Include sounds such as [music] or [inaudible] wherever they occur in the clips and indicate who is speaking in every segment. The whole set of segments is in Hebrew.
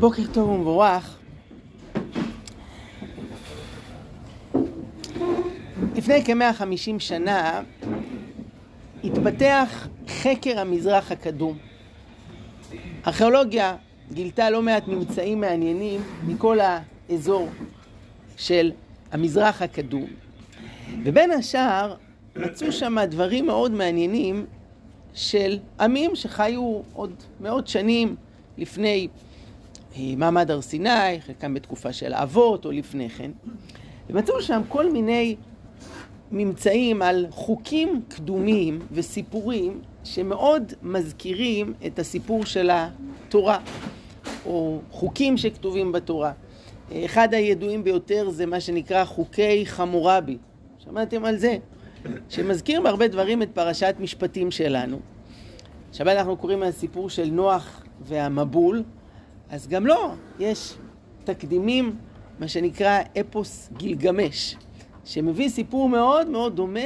Speaker 1: בוקר טוב ומבורך. לפני כ-150 שנה התפתח חקר המזרח הקדום. ארכיאולוגיה גילתה לא מעט ממצאים מעניינים מכל האזור של המזרח הקדום. ובין השאר מצאו שם דברים מאוד מעניינים של עמים שחיו עוד מאות שנים לפני מעמד הר סיני, חלקם בתקופה של האבות או לפני כן. ומצאו שם כל מיני ממצאים על חוקים קדומים וסיפורים שמאוד מזכירים את הסיפור של התורה, או חוקים שכתובים בתורה. אחד הידועים ביותר זה מה שנקרא חוקי חמורבי. שמעתם על זה? שמזכיר בהרבה דברים את פרשת משפטים שלנו. עכשיו אנחנו קוראים על הסיפור של נוח והמבול, אז גם לו יש תקדימים, מה שנקרא אפוס גילגמש, שמביא סיפור מאוד מאוד דומה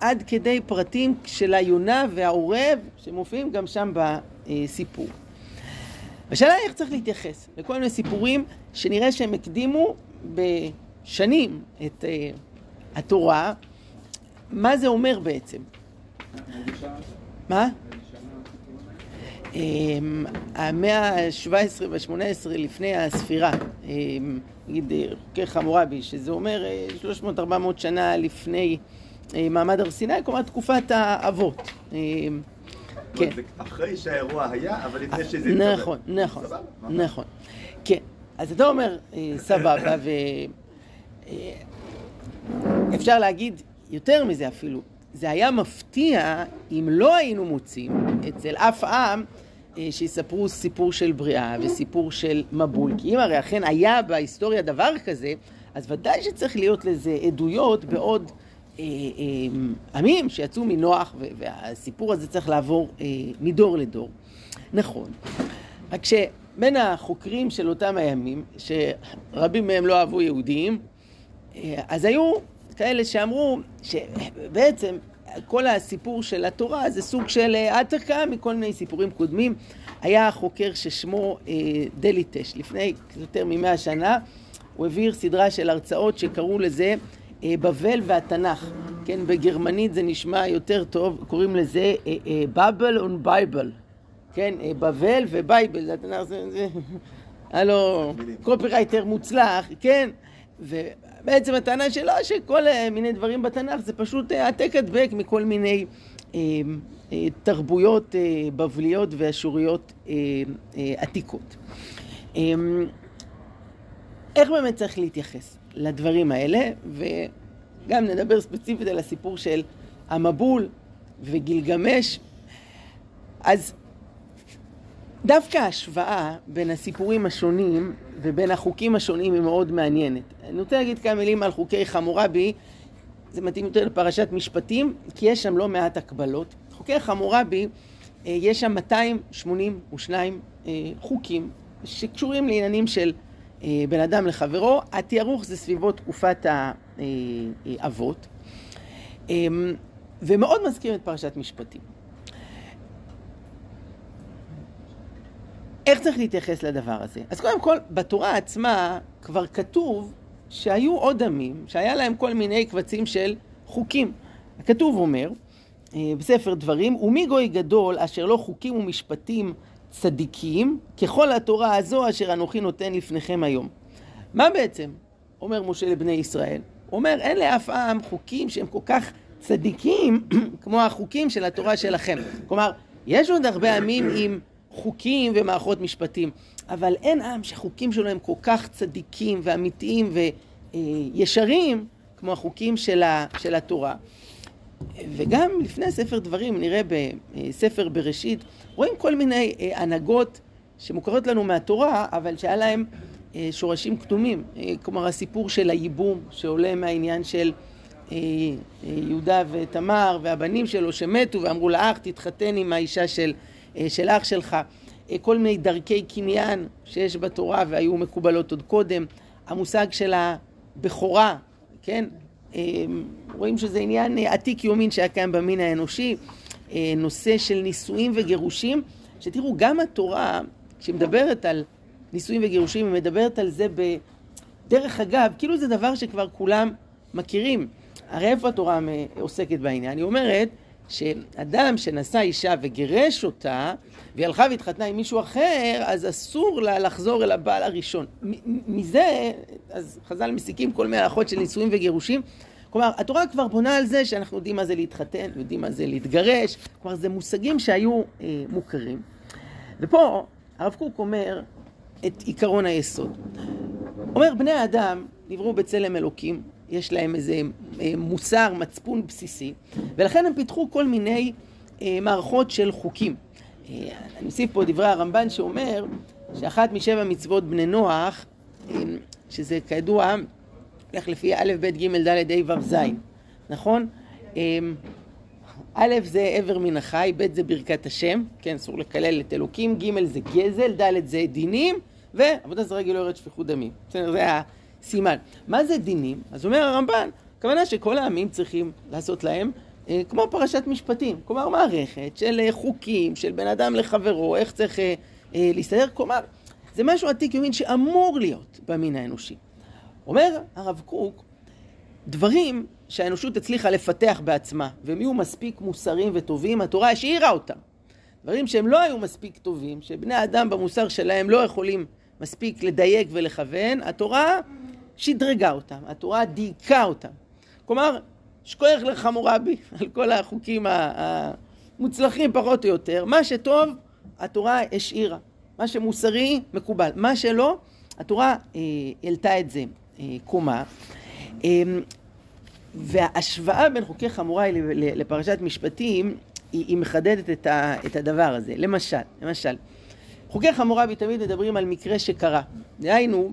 Speaker 1: עד כדי פרטים של היונה והעורב שמופיעים גם שם בסיפור. השאלה איך צריך להתייחס לכל מיני סיפורים שנראה שהם הקדימו בשנים את uh, התורה, מה זה אומר בעצם? מה? אמ, המאה ה-17 וה-18 לפני הספירה, אמ, נגיד חוקי חמורבי, שזה אומר 300-400 אה, שנה לפני אה, מעמד הר סיני, כלומר תקופת האבות.
Speaker 2: כן. אחרי שהאירוע היה, אבל לפני שזה התקבל.
Speaker 1: נכון, נכון, נכון. כן, אז אתה אומר אה, סבבה, ואפשר להגיד יותר מזה אפילו, זה היה מפתיע אם לא היינו מוצאים אצל אף עם אה, שיספרו סיפור של בריאה וסיפור של מבול. כי אם הרי אכן היה בהיסטוריה דבר כזה, אז ודאי שצריך להיות לזה עדויות בעוד אה, אה, עמים שיצאו מנוח, והסיפור הזה צריך לעבור אה, מדור לדור. נכון. רק שבין החוקרים של אותם הימים, שרבים מהם לא אהבו יהודים, אה, אז היו כאלה שאמרו שבעצם כל הסיפור של התורה זה סוג של אה, העתקה מכל מיני סיפורים קודמים. היה חוקר ששמו אה, דליטש, לפני יותר ממאה שנה, הוא העביר סדרה של הרצאות שקראו לזה אה, בבל והתנ"ך. כן, בגרמנית זה נשמע יותר טוב, קוראים לזה Babel und Bibel. כן, בבל ו Bibel, זה התנ"ך, זה... זה... היה לו קופרייטר מוצלח, כן? בעצם הטענה שלו שכל מיני דברים בתנ"ך זה פשוט אה, העתק הדבק מכל מיני אה, אה, תרבויות אה, בבליות ואשוריות אה, אה, עתיקות. אה, איך באמת צריך להתייחס לדברים האלה, וגם נדבר ספציפית על הסיפור של המבול וגילגמש. אז דווקא ההשוואה בין הסיפורים השונים ובין החוקים השונים היא מאוד מעניינת. אני רוצה להגיד כמה מילים על חוקי חמורבי, זה מתאים יותר לפרשת משפטים, כי יש שם לא מעט הקבלות. חוקי חמורבי, אה, יש שם 282 אה, חוקים שקשורים לעניינים של אה, בן אדם לחברו. התיארוך זה סביבו תקופת האבות, ומאוד מזכיר את פרשת משפטים. איך צריך להתייחס לדבר הזה? אז קודם כל, בתורה עצמה כבר כתוב שהיו עוד עמים שהיה להם כל מיני קבצים של חוקים. הכתוב אומר, אה, בספר דברים, ומי גוי גדול אשר לא חוקים ומשפטים צדיקים, ככל התורה הזו אשר אנוכי נותן לפניכם היום. מה בעצם אומר משה לבני ישראל? הוא אומר, אין לאף עם חוקים שהם כל כך צדיקים [clears throat] כמו החוקים של התורה שלכם. כלומר, יש עוד הרבה עמים עם חוקים ומערכות משפטים, אבל אין עם שחוקים שלו הם כל כך צדיקים ואמיתיים וישרים כמו החוקים של, ה, של התורה. וגם לפני ספר דברים, נראה בספר בראשית, רואים כל מיני אה, הנהגות שמוכרות לנו מהתורה, אבל שהיה להם אה, שורשים קדומים. אה, כלומר, הסיפור של הייבום שעולה מהעניין של יהודה ותמר והבנים שלו שמתו ואמרו לאח תתחתן עם האישה של של אח שלך, אה, כל מיני דרכי קניין שיש בתורה והיו מקובלות עוד קודם, המושג של הבכורה, כן? אה, רואים שזה עניין עתיק יומין שהיה קיים במין האנושי, נושא של נישואים וגירושים, שתראו, גם התורה, כשהיא מדברת על נישואים וגירושים, היא מדברת על זה בדרך אגב, כאילו זה דבר שכבר כולם מכירים. הרי איפה התורה עוסקת בעניין? היא אומרת שאדם שנשא אישה וגירש אותה, והיא הלכה והתחתנה עם מישהו אחר, אז אסור לה לחזור אל הבעל הראשון. מזה, אז חז"ל מסיקים כל מיני הלכות של נישואים וגירושים. כלומר, התורה כבר בונה על זה שאנחנו יודעים מה זה להתחתן, יודעים מה זה להתגרש, כלומר, זה מושגים שהיו אה, מוכרים. ופה הרב קוק אומר את עיקרון היסוד. אומר, בני האדם נבראו בצלם אלוקים, יש להם איזה אה, מוסר, מצפון בסיסי, ולכן הם פיתחו כל מיני אה, מערכות של חוקים. אה, אני אוסיף פה דברי הרמב"ן שאומר שאחת משבע מצוות בני נוח, שזה כידוע, הולך לפי א', ב', ג', ד', ה', ו', ז', נכון? א' זה עבר מן החי, ב' זה ברכת השם, כן, אסור לקלל את אלוקים, ג' זה גזל, ד' זה דינים, ועבודה זרה לא יורד שפיכות דמים. בסדר, זה הסימן. מה זה דינים? אז אומר הרמב"ן, הכוונה שכל העמים צריכים לעשות להם אה, כמו פרשת משפטים, כלומר מערכת של אה, חוקים, של בן אדם לחברו, איך צריך אה, אה, להסתדר, כלומר, זה משהו עתיק יומין שאמור להיות במין האנושי. אומר הרב קוק, דברים שהאנושות הצליחה לפתח בעצמה, והם יהיו מספיק מוסריים וטובים, התורה השאירה אותם. דברים שהם לא היו מספיק טובים, שבני אדם במוסר שלהם לא יכולים מספיק לדייק ולכוון, התורה שדרגה אותם, התורה דייקה אותם. כלומר, שכוח לחמורבי [laughs] על כל החוקים המוצלחים פחות או יותר. מה שטוב, התורה השאירה. מה שמוסרי, מקובל. מה שלא, התורה אה, את זה אה, קומה. אה, וההשוואה בין חוקי חמוראי לפרשת משפטים, היא, היא מחדדת את, ה, את הדבר הזה. למשל, למשל, חוקי חמוראי תמיד מדברים על מקרה שקרה. דהיינו,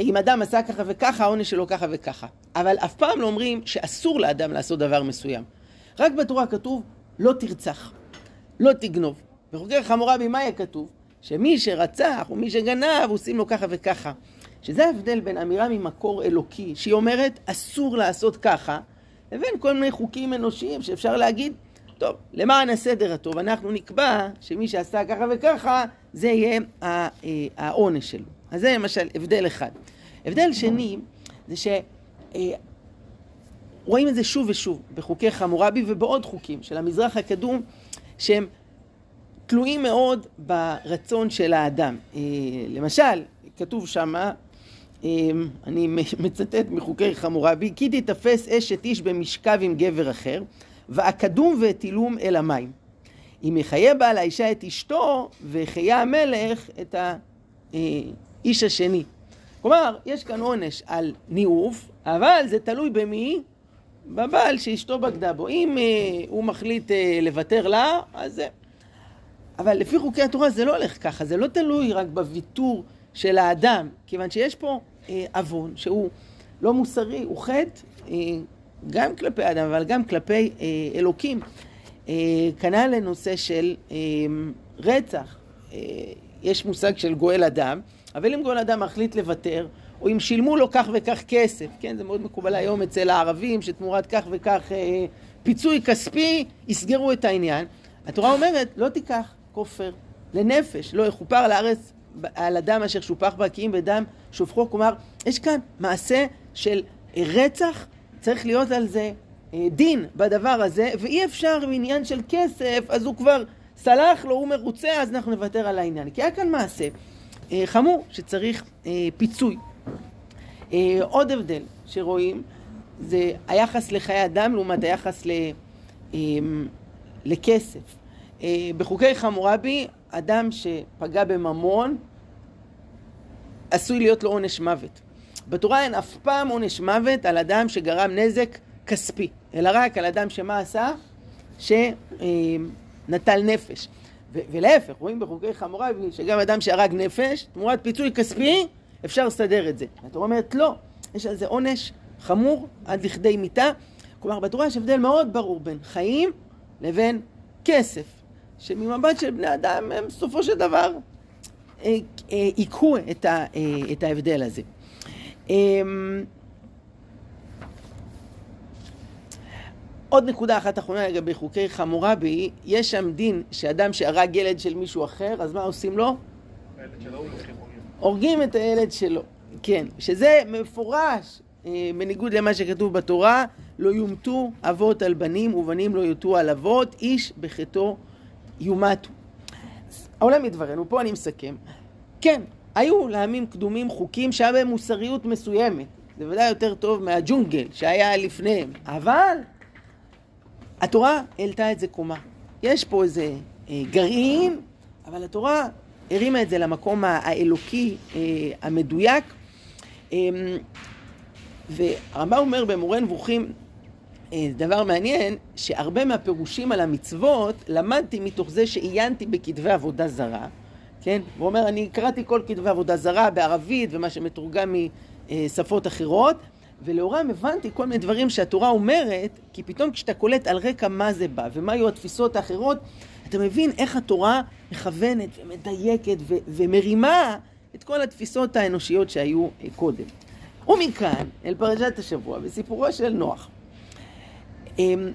Speaker 1: אם אדם עשה ככה וככה, העונש שלו ככה וככה. אבל אף פעם לא אומרים שאסור לאדם לעשות דבר מסוים. רק בתורה כתוב, לא תרצח, לא תגנוב. בחוקי חמורבי מה כתוב? שמי שרצח או מי שגנב עושים לו ככה וככה. שזה ההבדל בין אמירה ממקור אלוקי, שהיא אומרת אסור לעשות ככה, לבין כל מיני חוקים אנושיים שאפשר להגיד, טוב, למען הסדר הטוב, אנחנו נקבע שמי שעשה ככה וככה, זה יהיה אה, העונש שלו. אז זה למשל הבדל אחד. הבדל שני, זה ש... אה, רואים את זה שוב ושוב בחוקי חמורבי ובעוד חוקים של המזרח הקדום שהם תלויים מאוד ברצון של האדם. אה, למשל, כתוב שמה, אה, אני [laughs] מצטט מחוקי חמורבי, כי תתפס אשת איש במשכב עם גבר אחר, ואקדום ואטילום אל המים. אם יחיה בעל האישה את אשתו, ויחיה המלך את האיש השני. כלומר, יש כאן עונש על ניאוף, אבל זה תלוי במי? בבעל שאשתו בגדה בו. אם אה, הוא מחליט אה, לוותר לה, אז זה... אבל לפי חוקי התורה זה לא הולך ככה, זה לא תלוי רק בוויתור של האדם, כיוון שיש פה אה, עוון שהוא לא מוסרי, הוא חטא אה, גם כלפי האדם, אבל גם כלפי אה, אלוקים. אה, כנ"ל לנושא של אה, רצח. אה, יש מושג של גואל אדם, אבל אם גואל אדם מחליט לוותר, או אם שילמו לו כך וכך כסף, כן, זה מאוד מקובל היום אצל הערבים, שתמורת כך וכך אה, פיצוי כספי, יסגרו את העניין. התורה אומרת, לא תיקח כופר לנפש, לא יכופר על הארץ על אדם אשר שופח בה, כי אם בדם שופכו. כלומר, יש כאן מעשה של רצח, צריך להיות על זה אה, דין בדבר הזה, ואי אפשר עם עניין של כסף, אז הוא כבר סלח לו, הוא מרוצה, אז אנחנו נוותר על העניין. כי היה כאן מעשה אה, חמור שצריך אה, פיצוי. אה, עוד הבדל שרואים זה היחס לחיי אדם לעומת היחס ל, אה, לכסף. אה, בחוקי חמורבי, אדם שפגע בממון עשוי להיות לו עונש מוות. בתורה אין אף פעם עונש מוות על אדם שגרם נזק כספי, אלא רק על אדם שמה עשה? שנטל נפש. ולהפך, רואים בחוקי חמורבי שגם אדם שהרג נפש, תמורת פיצוי כספי, אפשר לסדר את זה. התורה אומרת לא, יש על זה עונש חמור עד לכדי מיתה. כלומר, בתורה יש הבדל מאוד ברור בין חיים לבין כסף, שממבט של בני אדם הם בסופו של דבר היכו את, ה, את ההבדל הזה. עוד נקודה אחת אחרונה לגבי חוקי חמורבי, יש שם דין שאדם שהרג ילד של מישהו אחר, אז מה עושים לו? הורגים את הילד שלו, כן, שזה מפורש אה, בניגוד למה שכתוב בתורה, לא יומתו אבות על בנים ובנים לא יוטו על אבות, איש בחטאו יומתו. העולם מדברנו, פה אני מסכם. כן, היו לעמים קדומים חוקים שהיה בהם מוסריות מסוימת. זה ודאי יותר טוב מהג'ונגל שהיה לפניהם. אבל התורה העלתה את זה קומה. יש פה איזה אה, גרעין, אבל התורה הרימה את זה למקום האלוקי אה, המדויק. אה, והרמב"ם אומר במורה נבוכים אה, דבר מעניין, שהרבה מהפירושים על המצוות למדתי מתוך זה שעיינתי בכתבי עבודה זרה, כן? הוא אומר, אני קראתי כל כתבי עבודה זרה בערבית ומה שמתורגם משפות אחרות, ולאורם הבנתי כל מיני דברים שהתורה אומרת, כי פתאום כשאתה קולט על רקע מה זה בא ומה היו התפיסות האחרות, אתה מבין איך התורה מכוונת ומדייקת ו- ומרימה את כל התפיסות האנושיות שהיו אה, קודם. ומכאן אל פרשת השבוע, בסיפורו של נוח. אמ,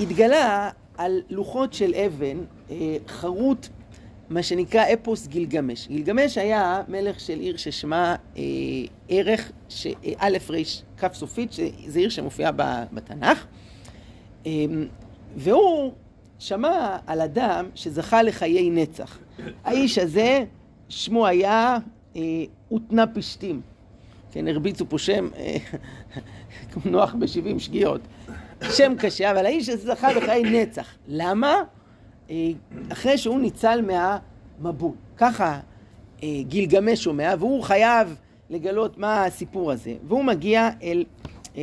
Speaker 1: התגלה על לוחות של אבן אה, חרוט מה שנקרא אפוס גילגמש. גילגמש היה מלך של עיר ששמה אה, ערך א' ר' כ' סופית, שזה עיר שמופיעה בתנ"ך. אה, והוא שמע על אדם שזכה לחיי נצח. האיש הזה, שמו היה אה, אותנה פשתים. כן, הרביצו פה שם, אה, [laughs] נוח בשבעים שגיאות. שם קשה, אבל האיש הזה זכה בחיי נצח. למה? אה, אחרי שהוא ניצל מהמבול. ככה גילגמש שומע, והוא חייב לגלות מה הסיפור הזה. והוא מגיע אל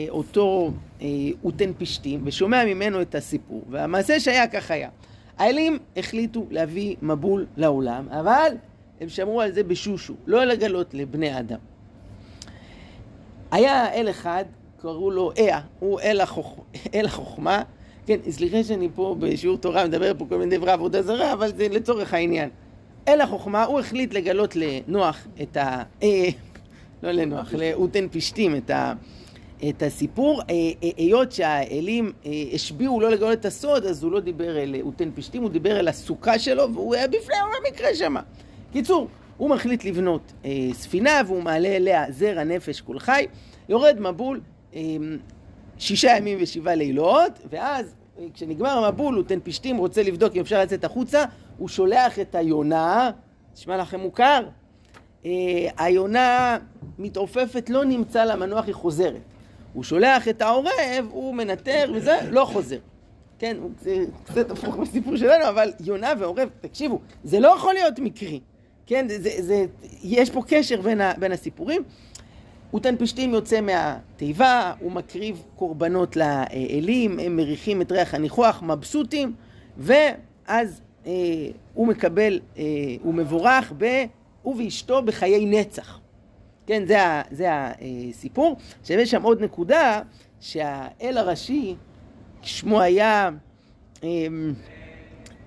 Speaker 1: אותו אותן פשתים, ושומע ממנו את הסיפור. והמעשה שהיה כך היה. האלים החליטו להביא מבול לעולם, אבל הם שמרו על זה בשושו, לא לגלות לבני אדם. היה אל אחד, קראו לו אה, הוא אל, החוכ... אל החוכמה. כן, סליחה שאני פה בשיעור תורה מדבר פה כל מיני דברי עבודה זרה, אבל זה לצורך העניין. אל החוכמה, הוא החליט לגלות לנוח את ה... אה, לא לנוח, לאותן פשתים את, ה... את הסיפור. אה, אה, היות שהאלים אה, השביעו לא לגלות את הסוד, אז הוא לא דיבר אל אותן פשתים, הוא דיבר אל הסוכה שלו, והוא היה בפני המקרה שמה. קיצור, הוא מחליט לבנות אה, ספינה והוא מעלה אליה זרע נפש כל חי, יורד מבול אה, שישה ימים ושבעה לילות, ואז כשנגמר המבול הוא תן פשתים, רוצה לבדוק אם אפשר לצאת החוצה, הוא שולח את היונה, נשמע לכם מוכר? אה, היונה מתעופפת, לא נמצא לה מנוח, היא חוזרת. הוא שולח את העורב, הוא מנטר וזה, לא חוזר. כן, זה קצת הפוך בסיפור שלנו, אבל יונה ועורב, תקשיבו, זה לא יכול להיות מקרי. כן, זה, זה, יש פה קשר בין, ה, בין הסיפורים. אותן פשתים יוצא מהתיבה, הוא מקריב קורבנות לאלים, הם מריחים את ריח הניחוח, מבסוטים, ואז אה, הוא מקבל, אה, הוא מבורך ב... הוא ואשתו בחיי נצח. כן, זה, זה הסיפור. עכשיו יש שם עוד נקודה, שהאל הראשי, שמו היה אה,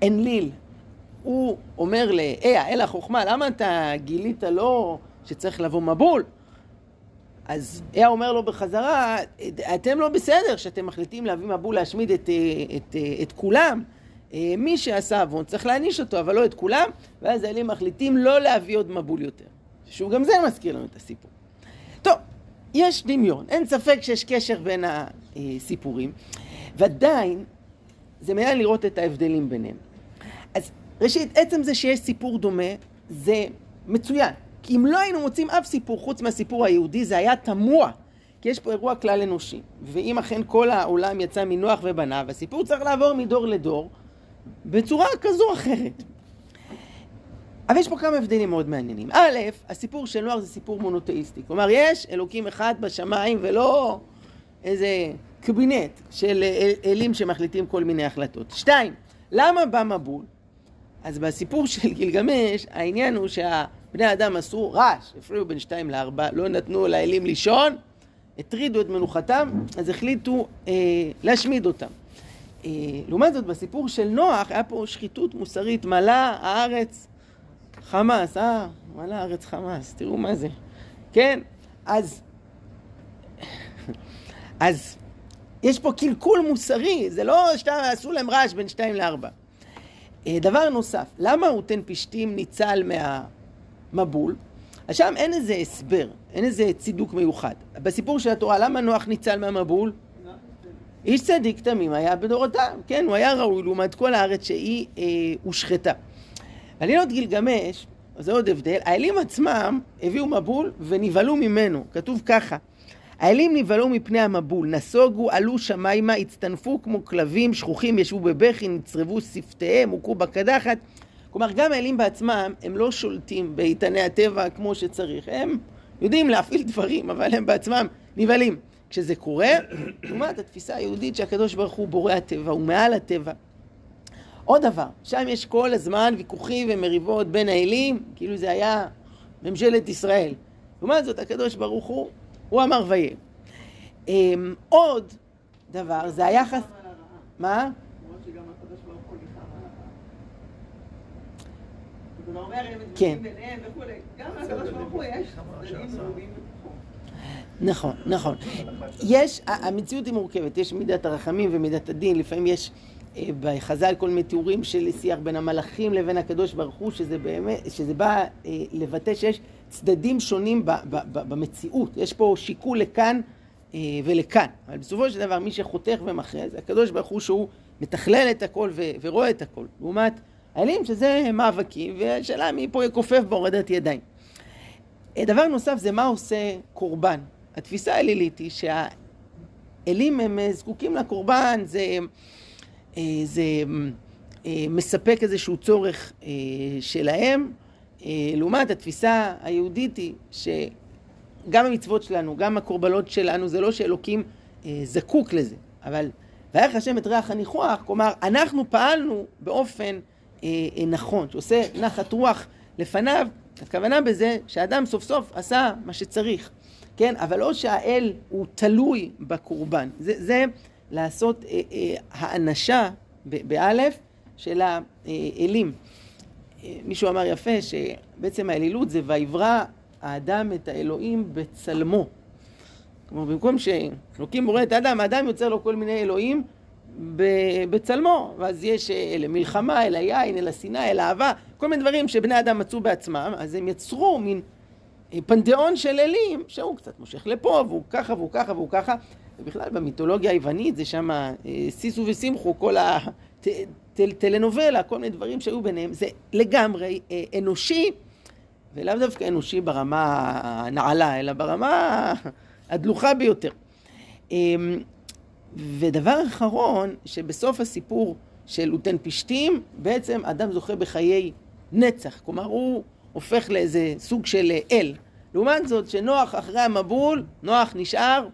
Speaker 1: אנליל, הוא אומר לאה, אל החוכמה, למה אתה גילית לו שצריך לבוא מבול? אז אה אומר לו בחזרה, אתם לא בסדר שאתם מחליטים להביא מבול להשמיד את, את, את, את כולם. אה, מי שעשה עוון צריך להעניש אותו, אבל לא את כולם, ואז האלים מחליטים לא להביא עוד מבול יותר. שהוא גם זה מזכיר לנו את הסיפור. טוב, יש דמיון, אין ספק שיש קשר בין הסיפורים, ועדיין זה מעניין לראות את ההבדלים ביניהם. אז ראשית, עצם זה שיש סיפור דומה, זה מצוין. כי אם לא היינו מוצאים אף סיפור חוץ מהסיפור היהודי, זה היה תמוה. כי יש פה אירוע כלל אנושי. ואם אכן כל העולם יצא מנוח ובניו, הסיפור צריך לעבור מדור לדור בצורה כזו או אחרת. אבל יש פה כמה הבדלים מאוד מעניינים. א', הסיפור של נוח זה סיפור מונותאיסטי. כלומר, יש אלוקים אחד בשמיים ולא איזה קבינט של אלים שמחליטים כל מיני החלטות. שתיים, למה בא מבול? אז בסיפור של גילגמש, העניין הוא שהבני אדם עשו רעש, הפריעו בין שתיים לארבע, לא נתנו לאלים לישון, הטרידו את מנוחתם, אז החליטו אה, להשמיד אותם. אה, לעומת זאת, בסיפור של נוח, היה פה שחיתות מוסרית, מלאה הארץ חמאס, אה? מלאה הארץ חמאס, תראו מה זה. כן? אז... אז יש פה קלקול מוסרי, זה לא שעשו להם רעש בין שתיים לארבע. אה, דבר נוסף, למה אותן פשתים ניצל מבול, אז שם אין איזה הסבר, אין איזה צידוק מיוחד. בסיפור של התורה, למה נוח ניצל מהמבול? איש צדיק תמים היה בדורותיו, כן, הוא היה ראוי לעומת כל הארץ שהיא אה, הושחתה. עלילות גילגמש, זה עוד הבדל, האלים עצמם הביאו מבול ונבהלו ממנו, כתוב ככה: האלים נבהלו מפני המבול, נסוגו, עלו שמיימה, הצטנפו כמו כלבים, שכוחים ישבו בבכי, נצרבו שפתיהם, הוכו בקדחת. כלומר, גם האלים בעצמם, הם לא שולטים באיתני הטבע כמו שצריך. הם יודעים להפעיל דברים, אבל הם בעצמם נבהלים. כשזה קורה, לעומת התפיסה היהודית שהקדוש ברוך הוא בורא הטבע, הוא מעל הטבע. עוד דבר, שם יש כל הזמן ויכוחים ומריבות בין האלים, כאילו זה היה ממשלת ישראל. לעומת זאת, הקדוש ברוך הוא, הוא אמר ויהיה. אמ, עוד דבר, זה היחס... מה? כן. נכון, נכון. יש, המציאות היא מורכבת, יש מידת הרחמים ומידת הדין, לפעמים יש אה, בחז"ל כל מיני תיאורים של שיח בין המלאכים לבין הקדוש ברוך הוא, שזה באמת, שזה בא אה, לבטא שיש צדדים שונים ב, ב, ב, במציאות. יש פה שיקול לכאן אה, ולכאן. אבל בסופו של דבר, מי שחותך ומכריע זה הקדוש ברוך הוא שהוא מתכלל את הכל ו, ורואה את הכל. לעומת האלים שזה מאבקים, והשאלה מי פה יכופף בהורדת ידיים. דבר נוסף זה מה עושה קורבן. התפיסה האלילית היא שהאלים הם זקוקים לקורבן, זה... אה, זה אה, מספק איזשהו צורך אה, שלהם, לעומת התפיסה היהודית היא שגם המצוות שלנו, גם הקורבנות שלנו, זה לא שאלוקים זקוק לזה, אבל ויח השם את ריח הניחוח, כלומר, אנחנו פעלנו באופן נכון, שעושה נחת רוח לפניו, הכוונה בזה שאדם סוף סוף עשה מה שצריך, כן? אבל לא שהאל הוא תלוי בקורבן. זה, זה לעשות אה, אה, האנשה, באלף, של האלים. אה, מישהו אמר יפה שבעצם האלילות זה ויברא האדם את האלוהים בצלמו. כלומר, במקום שאלוקים בורא את האדם, האדם יוצר לו כל מיני אלוהים בצלמו, ואז יש אל המלחמה, אל היין, אל השנאה, אל האהבה, כל מיני דברים שבני אדם מצאו בעצמם, אז הם יצרו מין פנתיאון של אלים, שהוא קצת מושך לפה, והוא ככה והוא ככה והוא ככה, ובכלל במיתולוגיה היוונית זה שם אה, סיסו וסימחו, כל הטלנובלה, כל מיני דברים שהיו ביניהם, זה לגמרי אה, אנושי, ולאו דווקא אנושי ברמה הנעלה, אלא ברמה הדלוחה ביותר. אמ, ודבר אחרון, שבסוף הסיפור של אותן פשתים, בעצם אדם זוכה בחיי נצח, כלומר הוא הופך לאיזה סוג של אל. לעומת זאת, שנוח אחרי המבול, נוח נשאר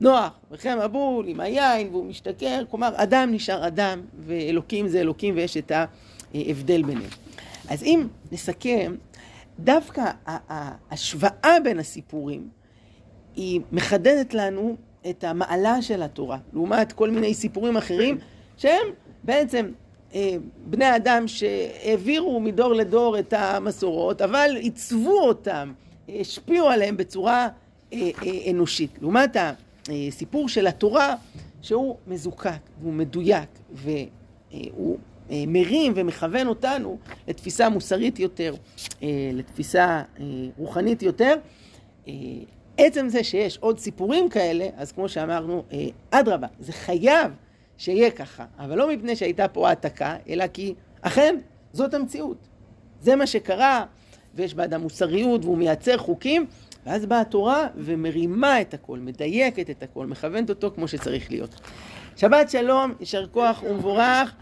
Speaker 1: נוח, וכן מבול עם היין והוא משתכר, כלומר אדם נשאר אדם ואלוקים זה אלוקים ויש את ההבדל ביניהם. אז אם נסכם, דווקא ההשוואה בין הסיפורים היא מחדדת לנו את המעלה של התורה, לעומת כל מיני סיפורים אחרים שהם בעצם אה, בני אדם שהעבירו מדור לדור את המסורות, אבל עיצבו אותם, השפיעו עליהם בצורה אה, אה, אנושית. לעומת הסיפור של התורה שהוא מזוקק והוא מדויק והוא אה, מרים ומכוון אותנו לתפיסה מוסרית יותר, אה, לתפיסה אה, רוחנית יותר. עצם זה שיש עוד סיפורים כאלה, אז כמו שאמרנו, אדרבה, זה חייב שיהיה ככה, אבל לא מפני שהייתה פה העתקה, אלא כי אכן זאת המציאות. זה מה שקרה, ויש באדם מוסריות והוא מייצר חוקים, ואז באה התורה ומרימה את הכל, מדייקת את הכל, מכוונת אותו כמו שצריך להיות. שבת שלום, יישר כוח ומבורך.